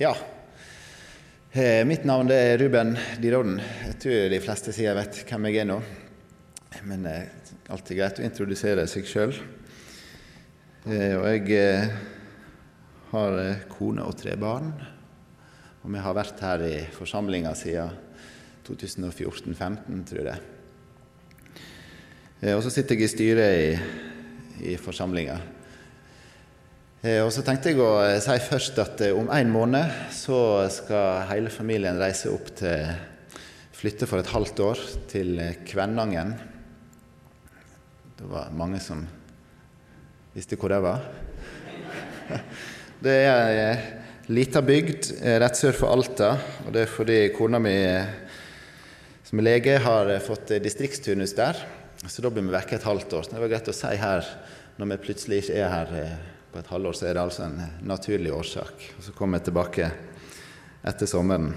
Ja. Eh, mitt navn er Ruben Dirodden. Jeg tror de fleste sier jeg vet hvem jeg er nå. Men det er alltid greit å introdusere seg sjøl. Eh, og jeg eh, har eh, kone og tre barn. Og vi har vært her i forsamlinga siden 2014-2015, tror jeg. Eh, og så sitter jeg i styret i, i forsamlinga. Eh, og så tenkte jeg å eh, si først at eh, om en måned så skal hele familien reise opp til Flytte for et halvt år til Kvænangen. Det var mange som visste hvor det var. Det er ei lita bygd rett sør for Alta, og det er fordi kona mi som er lege har fått distriktsturnus der. Så da blir vi vekke et halvt år. Så det var greit å si her når vi plutselig ikke er her på et halvår, så er det altså en naturlig årsak. Og så kommer jeg tilbake etter sommeren.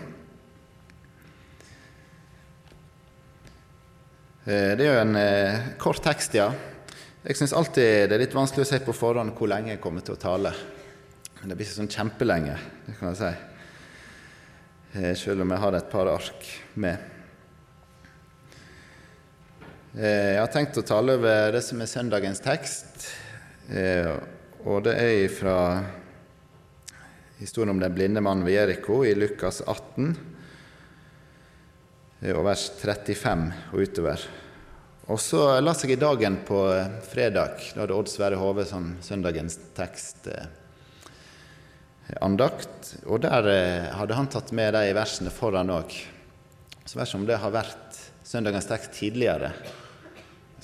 Eh, det er jo en eh, kort tekst, ja. Jeg syns alltid det er litt vanskelig å si på forhånd hvor lenge jeg kommer til å tale. Men det blir ikke sånn kjempelenge, det kan jeg si. Eh, selv om jeg har et par ark med. Jeg har tenkt å tale over det som er søndagens tekst. Og det er fra historien om den blinde mannen ved Jeriko i Lukas 18, og vers 35 og utover. Og så la seg i dagen på fredag. Da hadde Odd Sverre Hove som søndagens tekst eh, andakt. Og der eh, hadde han tatt med de versene foran òg. Så vers om det har vært søndagens tekst tidligere.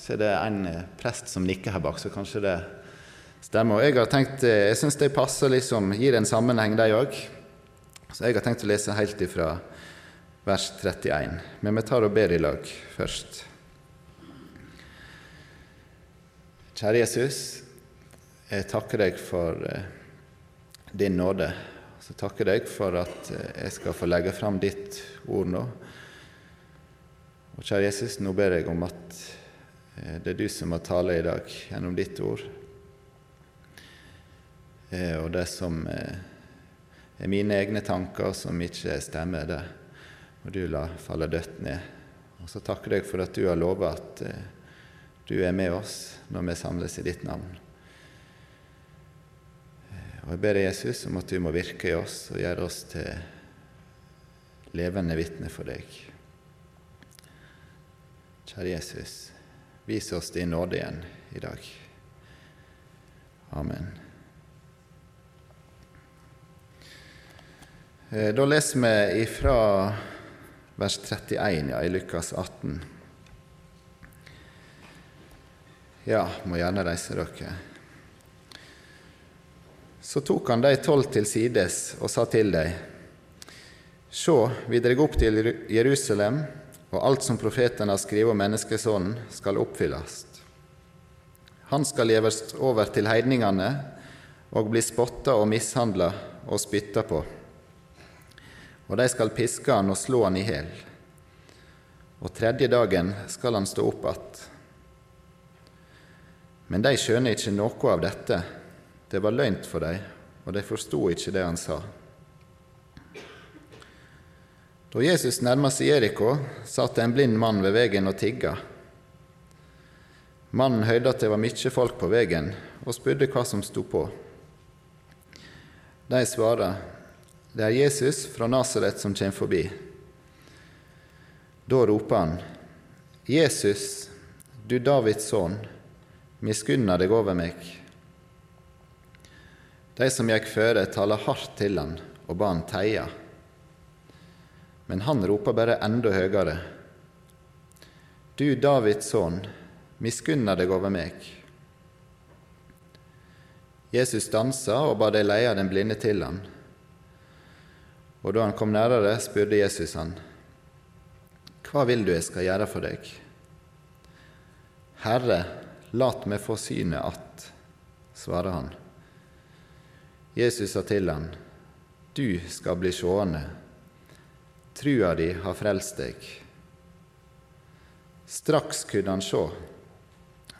Så er det en eh, prest som nikker her bak, så kanskje det Stemmer. Og jeg har tenkt, eh, jeg syns de passer liksom, gir en sammenheng, de òg. Så jeg har tenkt å lese helt ifra vers 31. Men vi tar og ber i lag først. Kjære Jesus, jeg takker deg for eh, din nåde. Så takker deg for at eh, jeg skal få legge fram ditt ord nå. Og kjære Jesus, nå ber jeg om at det er du som må tale i dag gjennom ditt ord. Eh, og det som eh, er mine egne tanker som ikke stemmer, det må du la falle dødt ned. Og så takker jeg for at du har lova at eh, du er med oss når vi samles i ditt navn. Og Jeg ber deg, Jesus, om at du må virke i oss og gjøre oss til levende vitner for deg. Kjære Jesus, vis oss din nåde igjen i dag. Amen. Da leser vi ifra vers 31 ja, i Lukas 18. Ja, må gjerne reise dere. Så tok han de tolv til sides og sa til dem.: Sjå, vi dreg opp til Jerusalem, og alt som profeten har skrevet om menneskesonen, skal oppfylles. Han skal gjevast over til heidningene og bli spotta og mishandla og spytta på og de skal piske han og slå han i hjel. Og tredje dagen skal han stå opp att. Men de skjønner ikke noe av dette. Det var løgnt for dem, og de forsto ikke det han sa. Da Jesus nærma seg Jeriko, satt en blind mann ved veien og tigga. Mannen hørte at det var mye folk på veien, og spurte hva som sto på. De svarer, det er Jesus fra Nasaret som kommer forbi. Da roper han, Jesus, du Davids sønn, miskunna deg over meg. De som gikk føre, taler hardt til han og ba han teie. Men han roper bare enda høyere. Du Davids sønn, miskunna deg over meg. Jesus stansa og ba de leie den blinde til han. Og da han kom nærere, spurte Jesus han, Hva vil du jeg skal gjøre for deg? Herre, lat meg få synet att, svarer han. Jesus sa til han, Du skal bli sjående. Trua di har frelst deg. Straks kunne han se,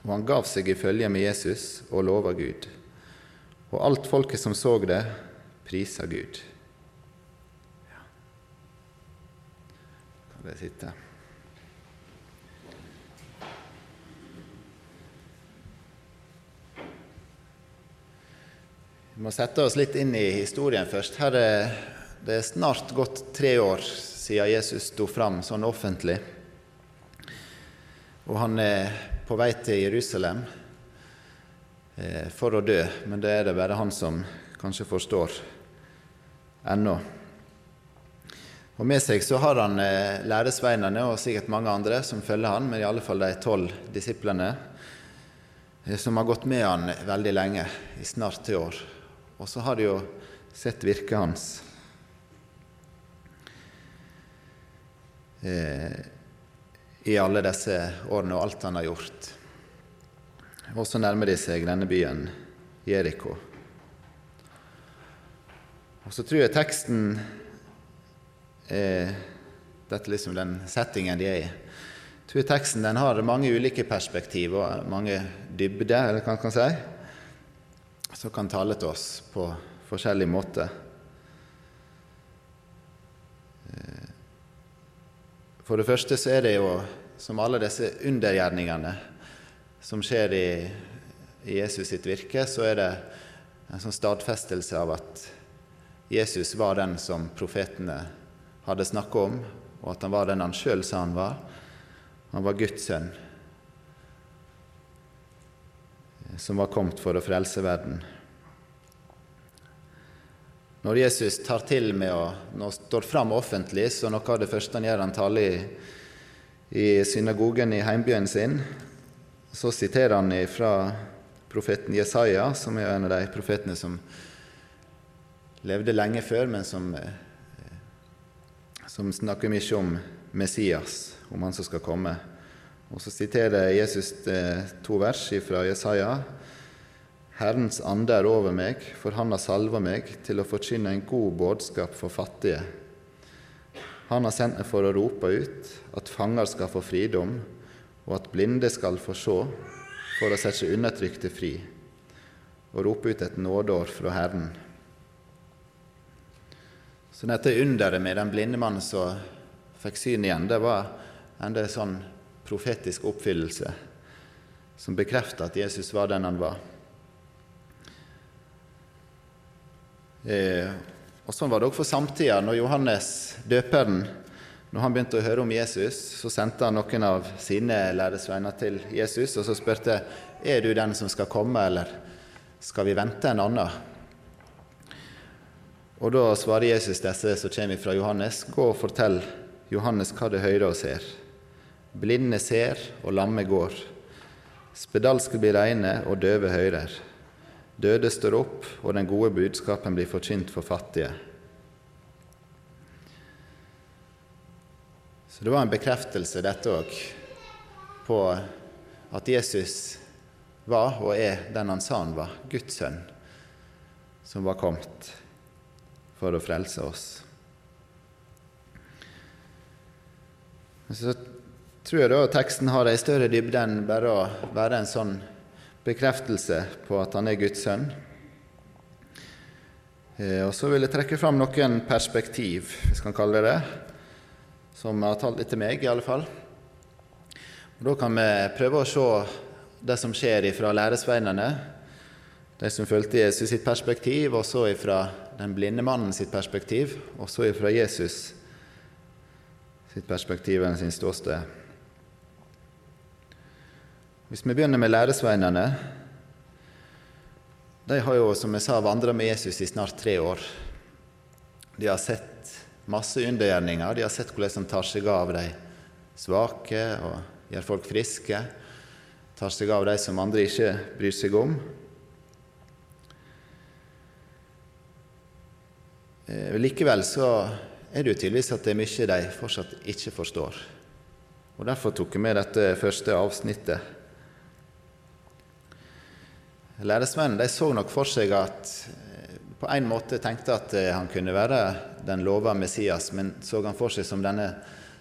og han gav seg i følge med Jesus og lova Gud. Og alt folket som så det, prisa Gud. Jeg sitte. Vi må sette oss litt inn i historien først. Her er det er snart gått tre år siden Jesus sto fram sånn offentlig. Og han er på vei til Jerusalem eh, for å dø, men det er det bare han som kanskje forstår ennå. Og Med seg så har han eh, læresveinene og sikkert mange andre som følger han, men i alle fall de tolv disiplene eh, som har gått med han veldig lenge, i snart tre år. Og så har de jo sett virket hans. Eh, I alle disse årene og alt han har gjort. Og så nærmer de seg denne byen, Jeriko. Og så tror jeg teksten er Dette er liksom den settingen de er i. Jeg tror teksten den har mange ulike perspektiv og mange dybder, eller hva man kan si som kan tale til oss på forskjellig måte. Eh, for det første så er det jo, som alle disse undergjerningene som skjer i, i Jesus sitt virke, så er det en sånn stadfestelse av at Jesus var den som profetene hadde snakket om, og at han var den han sjøl sa han var. Han var Guds sønn som var kommet for å frelse verden. Når Jesus tar til med å nå står fram offentlig, så noe av det første han gjør, han taler i, i synagogen i heimbyen sin, så siterer han fra profeten Jesaja, som er en av de profetene som levde lenge før, men som, som snakker mye om Messias, om han som skal komme. Og så siterer Jesus eh, to vers fra Jesaja. Herrens ande er over meg, for han har salva meg til å forkynne en god budskap for fattige. Han har sendt meg for å rope ut at fanger skal få fridom, og at blinde skal få se, for å sette undertrykte fri, og rope ut et nådeår fra Herren. Så dette underet med den blinde mannen som fikk syn igjen, det var enda sånn profetisk oppfyllelse som bekrefter at Jesus var den han var. Eh, og Sånn var det også for samtida. Når Johannes døperen når han begynte å høre om Jesus, så sendte han noen av sine læresveiner til Jesus og så spurte er du den som skal komme, eller skal vi vente en annen. Og Da svarer Jesus disse som kommer fra Johannes, gå og fortell Johannes hva det hører og ser. Blinde ser, og lamme går. Spedalske blir reine, og døve hører. Døde står opp, og den gode budskapen blir forkynt for fattige. Så det var en bekreftelse, dette òg, på at Jesus var og er den han sa han var, Guds sønn, som var kommet for å frelse oss. Så tror jeg da teksten har ei større dybde enn bare å være en sånn bekreftelse på at han er Guds sønn. Eh, og Så vil jeg trekke fram noen perspektiv, hvis man kan kalle det det, som har talt litt til meg, i alle fall. Og Da kan vi prøve å se det som skjer ifra læresveinene, de som fulgte Jesus sitt perspektiv, og så fra den blinde mannen sitt perspektiv, og så fra Jesus sitt perspektiv og sin ståsted. Hvis vi begynner med læresveinene De har jo, som jeg sa, vandra med Jesus i snart tre år. De har sett masse undergjerninger. De har sett hvordan han tar seg av de svake og gjør folk friske. Tar seg av de som andre ikke bryr seg om. Likevel så er det jo tydeligvis at det er mye de fortsatt ikke forstår. Og Derfor tok jeg med dette første avsnittet Læresmennene så nok for seg at eh, på en måte tenkte at eh, han kunne være den lova Messias, men så han for seg som denne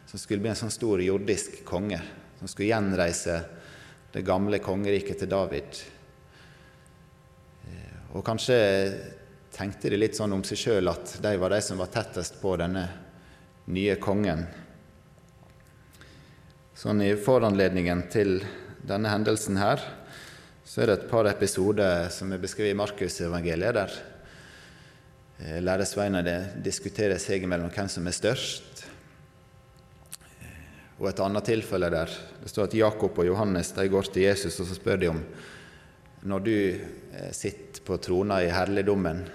som skulle bli en sånn stor jordisk konge, som skulle gjenreise det gamle kongeriket til David. Eh, og kanskje tenkte de litt sånn om seg sjøl at de var de som var tettest på denne nye kongen. Sånn I foranledningen til denne hendelsen her, så er det et par episoder som er beskrevet i Markusevangeliet, der eh, læresveinene diskuterer seg mellom hvem som er størst. Og et annet tilfelle der det står at Jakob og Johannes de går til Jesus og så spør de om når du eh, sitter på trona i herligdommen,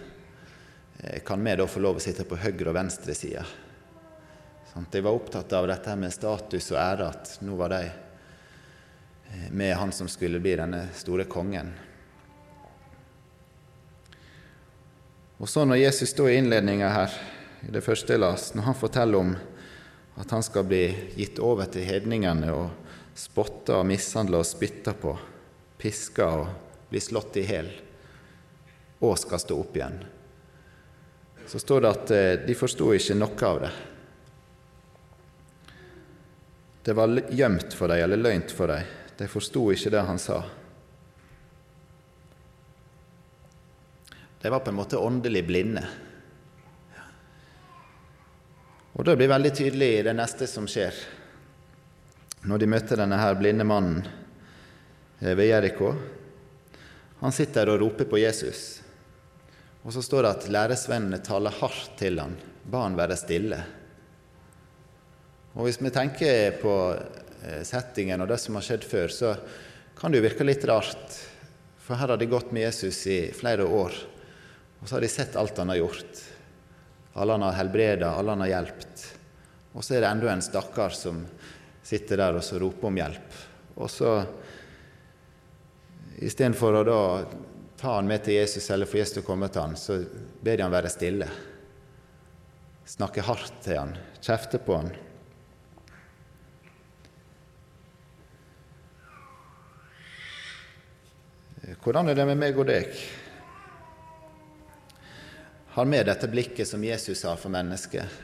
kan vi da få lov å sitte på høyre og venstre side? Sånn, de var opptatt av dette med status og ære, at nå var de eh, med han som skulle bli denne store kongen. Og så når Jesus står i innledninga her, i det første jeg las, når han forteller om at han skal bli gitt over til hedningene og spotta og mishandla og spytta på, piska og bli slått i hjel, og skal stå opp igjen. Så står det at eh, de forsto ikke noe av det. Det var gjemt for dem eller løgnt for dem. De forsto ikke det han sa. De var på en måte åndelig blinde. Og Det blir veldig tydelig i det neste som skjer. Når de møter denne her blinde mannen eh, ved Jeriko. Han sitter og roper på Jesus. Og så står det at læresvennene taler hardt til han, ba han være stille. Og Hvis vi tenker på eh, settingen og det som har skjedd før, så kan det jo virke litt rart. For her har de gått med Jesus i flere år, og så har de sett alt han har gjort. Alle han har helbreda, alle han har hjulpet. Og så er det enda en stakkar som sitter der og så roper om hjelp. Og så istedenfor å da ta han med til Jesus eller få Jesus å komme til han, så ber de han være stille. Snakke hardt til han, kjefte på han. Hvordan er det med meg og deg? har med dette blikket som Jesus har for mennesket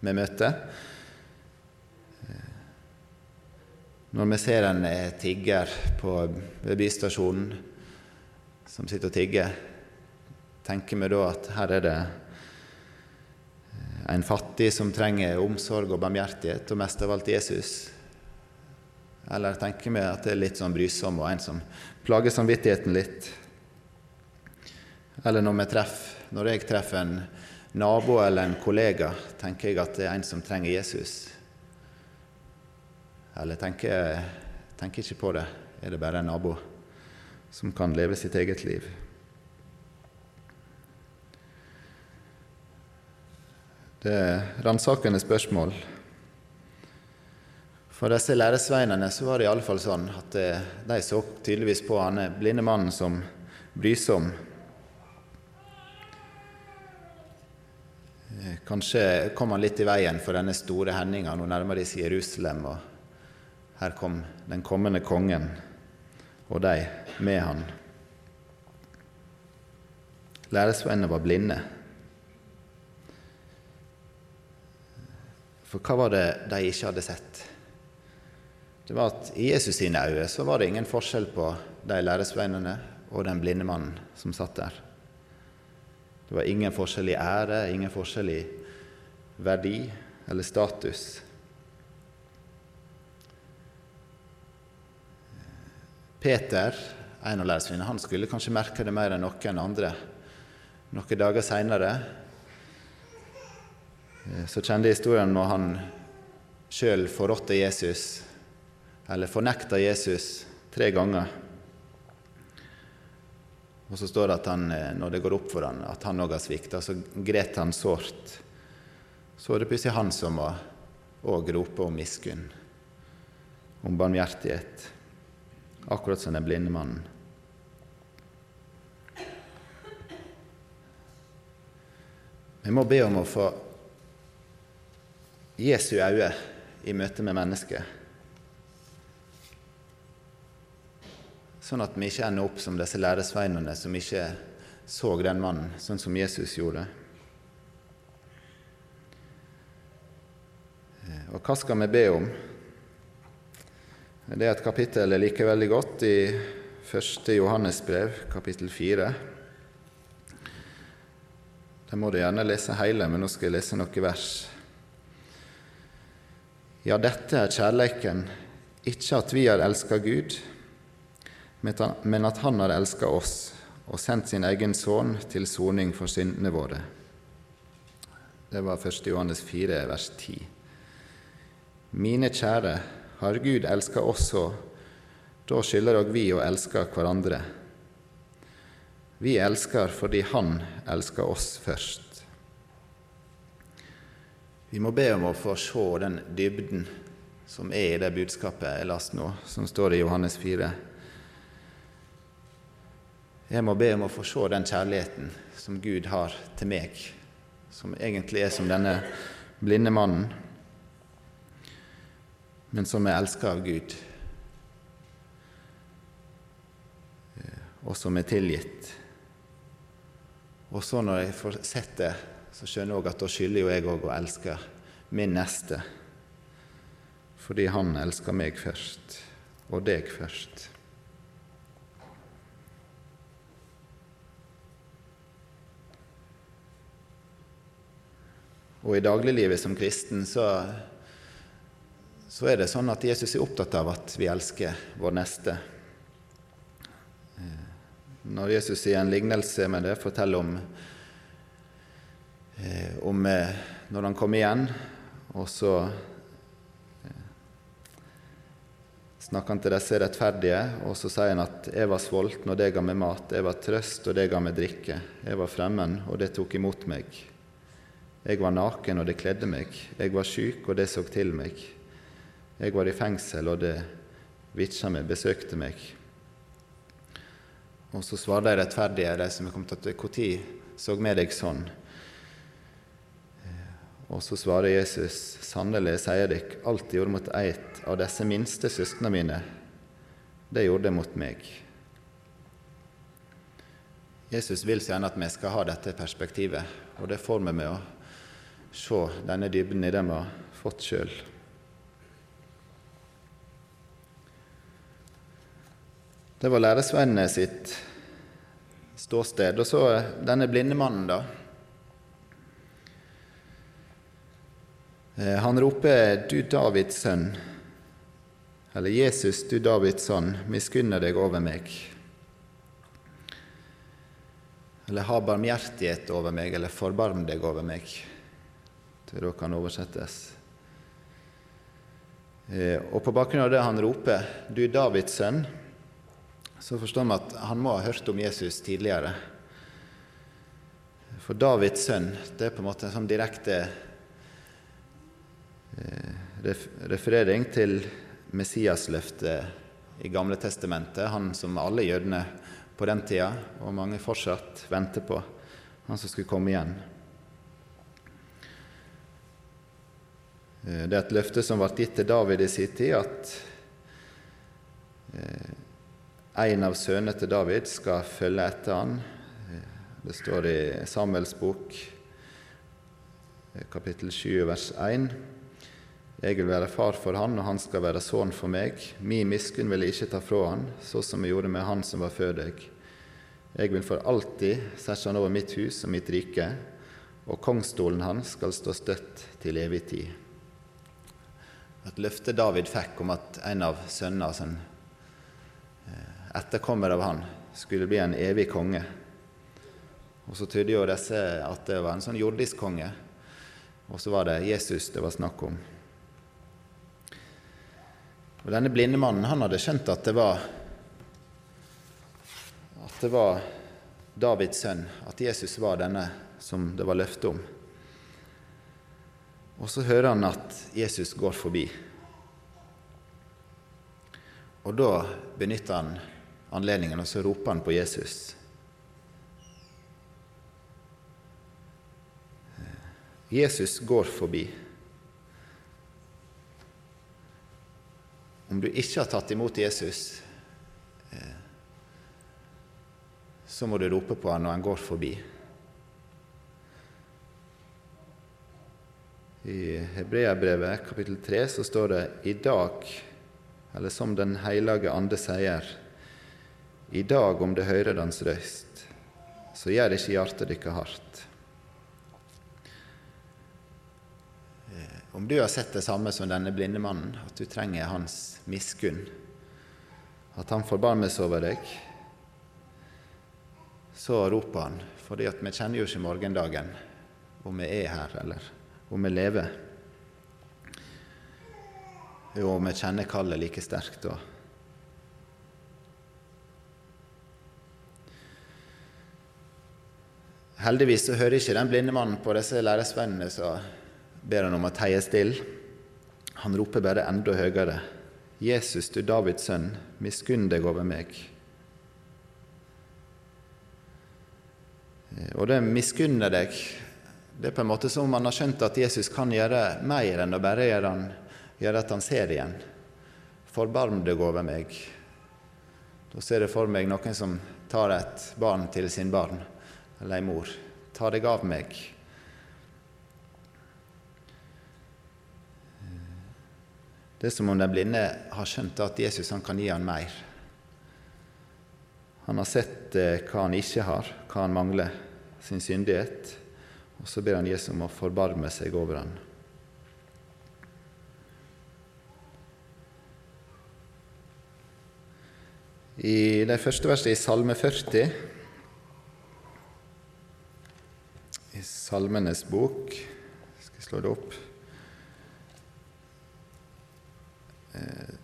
vi møter. Når vi ser en tigger på, ved bystasjonen som sitter og tigger, tenker vi da at her er det en fattig som trenger omsorg og barmhjertighet, og mest av alt Jesus? Eller tenker vi at det er litt sånn brysom og en som plager samvittigheten litt? Eller når treffer når jeg treffer en nabo eller en kollega, tenker jeg at det er en som trenger Jesus. Eller tenker jeg tenker ikke på det. Er det bare en nabo som kan leve sitt eget liv? Det er ransakende spørsmål. For disse læresveinene så var det i alle fall sånn at de så tydeligvis på han blinde mannen som brysom Kanskje kom han litt i veien for denne store hendinga. Nå nærmer de seg Jerusalem, og her kom den kommende kongen og de med han. Læresvennene var blinde. For hva var det de ikke hadde sett? Det var at I Jesus sine øyne så var det ingen forskjell på de læresvennene og den blinde mannen som satt der. Det var ingen forskjell i ære, ingen forskjell i verdi eller status. Peter, en av lærersvinene, han skulle kanskje merke det mer enn noen andre. Noen dager seinere eh, så kjente historien når han sjøl forrådte Jesus, eller fornekta Jesus, tre ganger. Og så står det at han, eh, når det går opp for han, at han òg har svikta, så gret han sårt. Så er det plutselig han som må òg rope om miskunn, om barmhjertighet, akkurat som den blinde mannen. Vi må be om å få Jesu øyne i møte med mennesket. Sånn at vi ikke ender opp som disse læresveinene som ikke så den mannen, sånn som Jesus gjorde. Eh, og hva skal vi be om? Det er et kapittel jeg liker veldig godt i 1. Johannes brev, kapittel 4. Det må du gjerne lese hele, men nå skal jeg lese noen vers. Ja, dette er kjærleiken, ikke at vi har elska Gud, men at Han har elska oss og sendt sin egen sønn til soning for syndene våre. Det var 1. Johannes 4, vers 10. Mine kjære, har Gud elska oss så, da skylder òg vi å elske hverandre. Vi elsker fordi Han elsker oss først. Vi må be om å få se den dybden som er i det budskapet jeg leste nå, som står i Johannes 4. Jeg må be om å få se den kjærligheten som Gud har til meg, som egentlig er som denne blinde mannen, men som er elska av Gud, og som er tilgitt. Og så når jeg får sett det, så skjønner jeg at da skylder jo jeg òg å elske min neste, fordi han elsker meg først, og deg først. Og i dagliglivet som kristen så, så er det sånn at Jesus er opptatt av at vi elsker vår neste. Når Jesus i en lignelse med det forteller om, om når han kom igjen, og så snakker han til disse rettferdige, og så sier han at 'jeg var sulten, og det ga meg mat', 'jeg var trøst, og det ga meg drikke', 'jeg var fremmed, og det tok imot meg'. Jeg var naken, og det kledde meg. Jeg var syk, og det så til meg. Jeg var i fengsel, og det vitja meg, besøkte meg. Og så svarer de rettferdige, de som er kommet til Når så vi deg sånn? Og så svarer Jesus, sannelig sier dere, alt jeg gjorde mot eit av disse minste søsknene mine, det gjorde det mot meg. Jesus vil så gjerne at vi skal ha dette perspektivet, og det får vi med å se denne dybden i det vi har fått sjøl. Det var læresvennene sitt ståsted. Og så denne blinde mannen, da. Han roper 'Du Davids sønn', eller 'Jesus, du Davids sønn, miskunner deg over meg'. Eller 'ha barmhjertighet over meg', eller 'forbarm deg over meg' det da kan oversettes. Og på bakgrunn av det han roper 'Du Davids sønn', så forstår vi at han må ha hørt om Jesus tidligere. For Davids sønn det er på en måte en sånn direkte referering til Messiasløftet i Gamle testamentet, han som alle jødene på den tida, og mange fortsatt venter på, han som skulle komme igjen. Det er et løfte som ble gitt til David i sin tid, at en av sønnene til David skal følge etter han. Det står i Samuels bok, kapittel 7, vers 1. Jeg vil være far for han, og han skal være sønn for meg. Min miskunn vil jeg ikke ta fra han, så som jeg gjorde med han som var før deg. Jeg vil for alltid sette han over mitt hus og mitt rike, og kongsstolen hans skal stå støtt til evig tid et løfte David fikk om at en av sønnene, en etterkommer av han, skulle bli en evig konge. Og Så tydde jo disse at det var en sånn jordisk konge, og så var det Jesus det var snakk om. Og Denne blinde mannen han hadde skjønt at det var at det var Davids sønn, at Jesus var denne som det var løfte om. Og så hører han at Jesus går forbi. Og da benytter han anledningen, og så roper han på Jesus. Jesus går forbi. Om du ikke har tatt imot Jesus, så må du rope på han når han går forbi. I Hebreabrevet kapittel 3 så står det i dag, eller som Den hellige ande sier, i dag om det hører Hans røyst, så gjør ikke hjertet deres hardt. om du har sett det samme som denne blinde mannen, at du trenger hans miskunn, at han forbarmes over deg, så roper han, fordi vi kjenner jo ikke morgendagen, om vi er her eller om vi lever. Jo, vi kjenner kallet like sterkt da. Heldigvis så hører ikke den blinde mannen på disse læresvennene som ber han om å teie stille. Han roper bare enda høyere. Jesus, du Davids sønn, miskunn deg over meg. Og det miskunner deg, det er på en måte som om han har skjønt at Jesus kan gjøre mer enn å bare gjøre, han, gjøre at han ser igjen. Forbarm deg over meg. Da ser jeg for meg noen som tar et barn til sin barn eller ei mor. Ta deg av meg. Det er som om den blinde har skjønt at Jesus kan gi han mer. Han har sett eh, hva han ikke har, hva han mangler, sin syndighet. Og så ber han Jesus om å forbarme seg over han. I det første verset i Salme 40 i Salmenes bok. skal jeg slå det opp. Eh,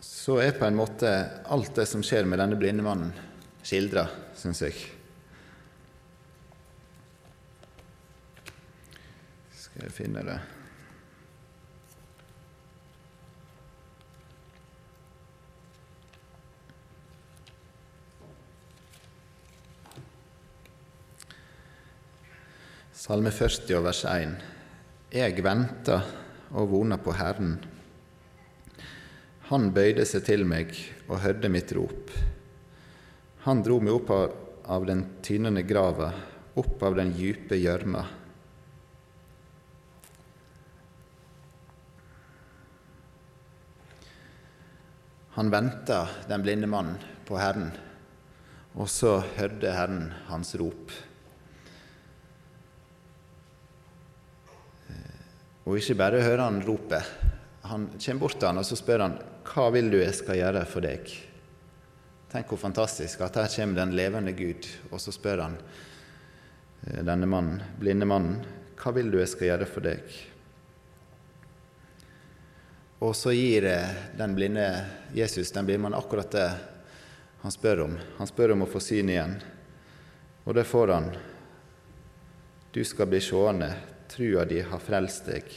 så er på en måte alt det som skjer med denne blinde mannen, skildra, syns jeg. Skal jeg finne det Salme 40 vers 1. Jeg venta og vona på Herren. Han bøyde seg til meg og hørte mitt rop. Han dro meg opp av den tynende grava, opp av den djupe gjørma. Han venta, den blinde mannen, på Herren, og så hørte Herren hans rop. Og ikke bare hører han ropet. Han kommer bort til han og så spør han, 'Hva vil du jeg skal gjøre for deg?' Tenk hvor fantastisk at her kommer den levende Gud, og så spør han eh, denne mannen, blinde mannen, 'Hva vil du jeg skal gjøre for deg?' Og så gir den blinde Jesus den blinde mannen akkurat det han spør om. Han spør om å få syn igjen, og det får han. Du skal bli seende, trua di har frelst deg.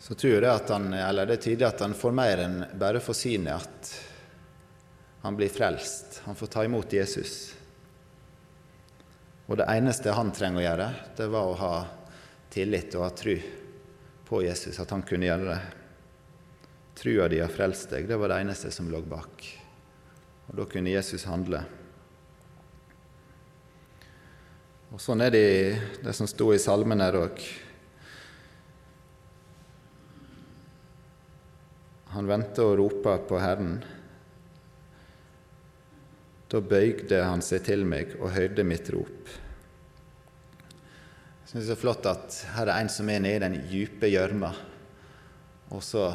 Så tror jeg at han, eller det er tydelig at han får mer enn bare for synet, at han blir frelst. Han får ta imot Jesus. Og det eneste han trenger å gjøre, det var å ha tillit og ha tru på Jesus, at han kunne gjøre det. Trua di har frelst deg, det var det eneste som lå bak. Og da kunne Jesus handle. Og Sånn er det det som sto i salmen her òg. Han venter og roper på Herren. Da bøygde han seg til meg og høyde mitt rop. Jeg syns det er flott at her er en som er nede i den dype gjørma, og så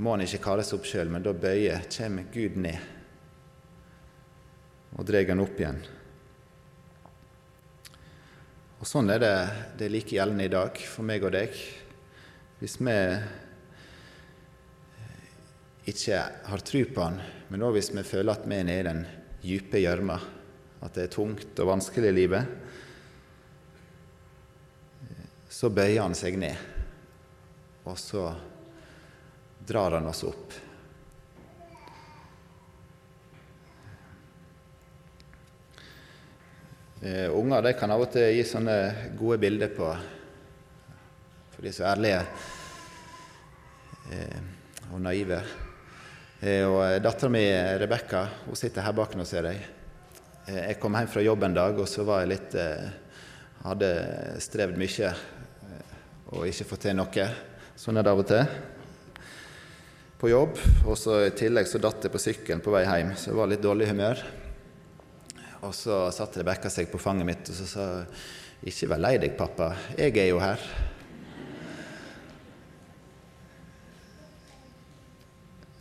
må han ikke seg opp sjøl, men da bøyer, kommer Gud ned og drar han opp igjen. Og Sånn er det, det er like gjeldende i dag for meg og deg. Hvis vi ikke har tro på Han, men òg hvis vi føler at vi er nede i den dype gjørma, at det er tungt og vanskelig i livet, så bøyer Han seg ned, og så drar Han oss opp. Eh, unger de kan av og til gi sånne gode bilder på For de er så ærlige eh, og naive. Eh, og eh, Dattera mi Rebekka sitter her bak nå, ser jeg. Eh, jeg kom hjem fra jobb en dag, og så var jeg litt eh, Hadde strevd mye og ikke fått til noe. Sånn er det av og til på jobb. Og så i tillegg så datt jeg på sykkelen på vei hjem, så jeg var litt dårlig humør. Og så satte Rebekka seg på fanget mitt og så sa ikke vær lei deg, pappa, jeg er jo her.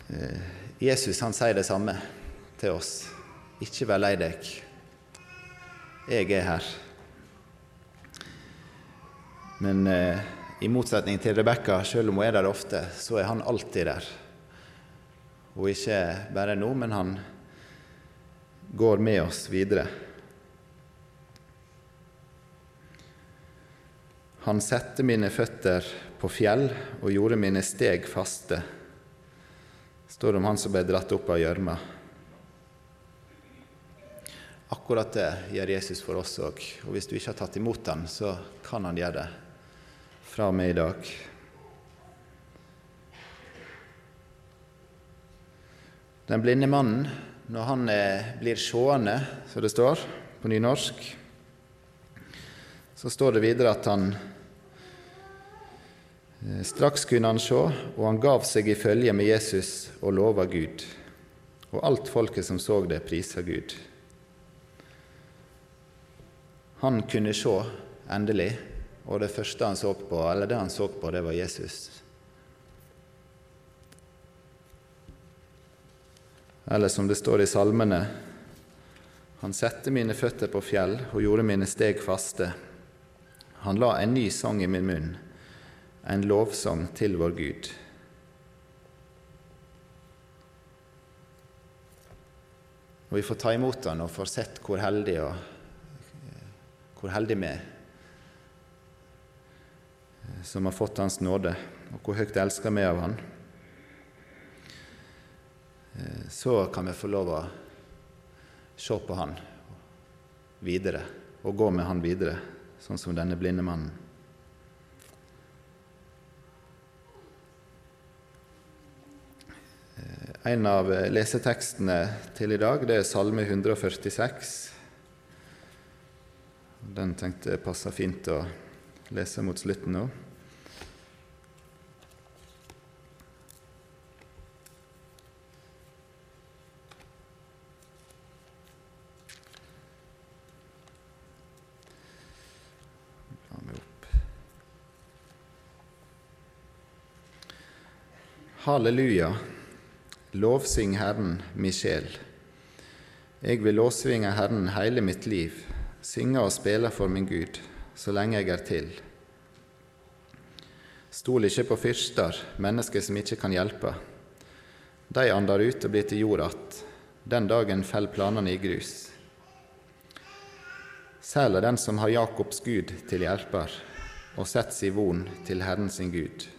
Eh, Jesus han sier det samme til oss. Ikke vær lei deg. Jeg er her. Men eh, i motsetning til Rebekka, selv om hun er der ofte, så er han alltid der. Og ikke bare nå, men han går med oss videre. Han sette mine føtter på fjell og gjorde mine steg faste, står det om han som ble dratt opp av gjørma. Akkurat det gjør Jesus for oss òg. Og hvis du ikke har tatt imot ham, så kan han gjøre det fra og med i dag. Den blinde mannen, når han eh, blir sjående, som det står på nynorsk, så står det videre at han eh, Straks kunne han se, og han gav seg i følge med Jesus og lova Gud. Og alt folket som så det, prisa Gud. Han kunne se, endelig, og det første han så på, eller det han så på, det var Jesus. Eller som det står i salmene Han sette mine føtter på fjell og gjorde mine steg faste. Han la en ny sang i min munn, en lovsang til vår Gud. Og vi får ta imot han og får sett hvor heldig og hvor heldig vi er som har fått Hans nåde, og hvor høyt elsker vi av Han. Eh, så kan vi få lov å se på Han videre, og gå med Han videre, sånn som denne blinde mannen. Eh, en av lesetekstene til i dag det er Salme 146. Den tenkte jeg passer fint å lese mot slutten nå. Halleluja, lovsyng Herren, mi sjel. Jeg vil lovsvinge Herren hele mitt liv synge og spille for min Gud så lenge jeg er til. Stol ikke på fyrster, mennesker som ikke kan hjelpe. De ander ut og blir til jord att. Den dagen faller planene i grus. Særlig den som har Jakobs Gud til hjelper, og setter sin von til Herren sin Gud.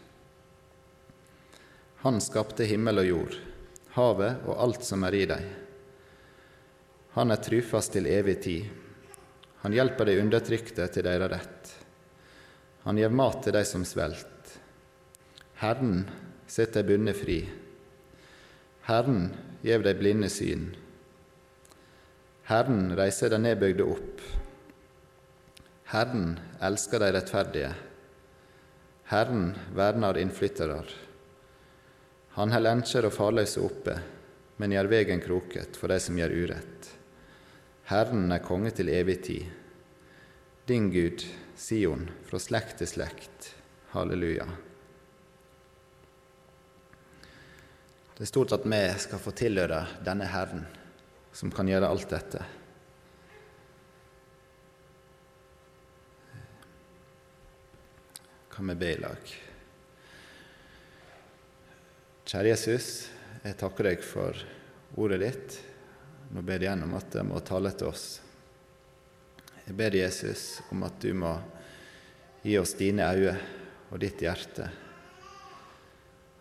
Han skapte himmel og jord, havet og alt som er i dem. Han er trufast til evig tid han hjelper de undertrykte til deres rett. Han gir mat til de som svelt. Herren setter bunne fri. Herren gjev de blinde syn. Herren reiser de nedbygde opp. Herren elsker de rettferdige. Herren verner innflyttere. Han held enkjer og farløse oppe, men gjør vegen kroket for de som gjør urett. Herren er konge til evig tid. Din Gud, Sion, fra slekt til slekt. Halleluja. Det er stort at vi skal få tilhøre denne Herren, som kan gjøre alt dette. Kan vi be i lag? Kjære Jesus, jeg takker deg for ordet ditt. Nå ber jeg igjen om at det må tale til oss. Jeg ber Jesus om at du må gi oss dine øyne og ditt hjerte.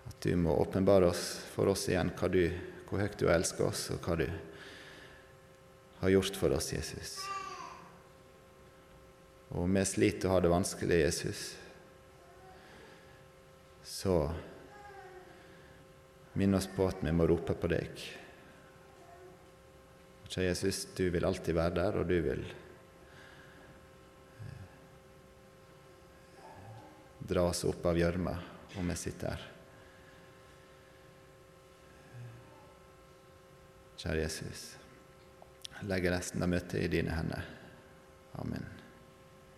At du må åpenbare oss for oss igjen du, hvor høyt du elsker oss, og hva du har gjort for oss, Jesus. Og vi sliter og har det vanskelig, Jesus, så minn oss på at vi må rope på deg. Kjære Jesus, du vil alltid være der, og du vil eh, dra oss opp av gjørma om vi sitter her. Kjære Jesus, legger resten av møtet i dine hender. Amen.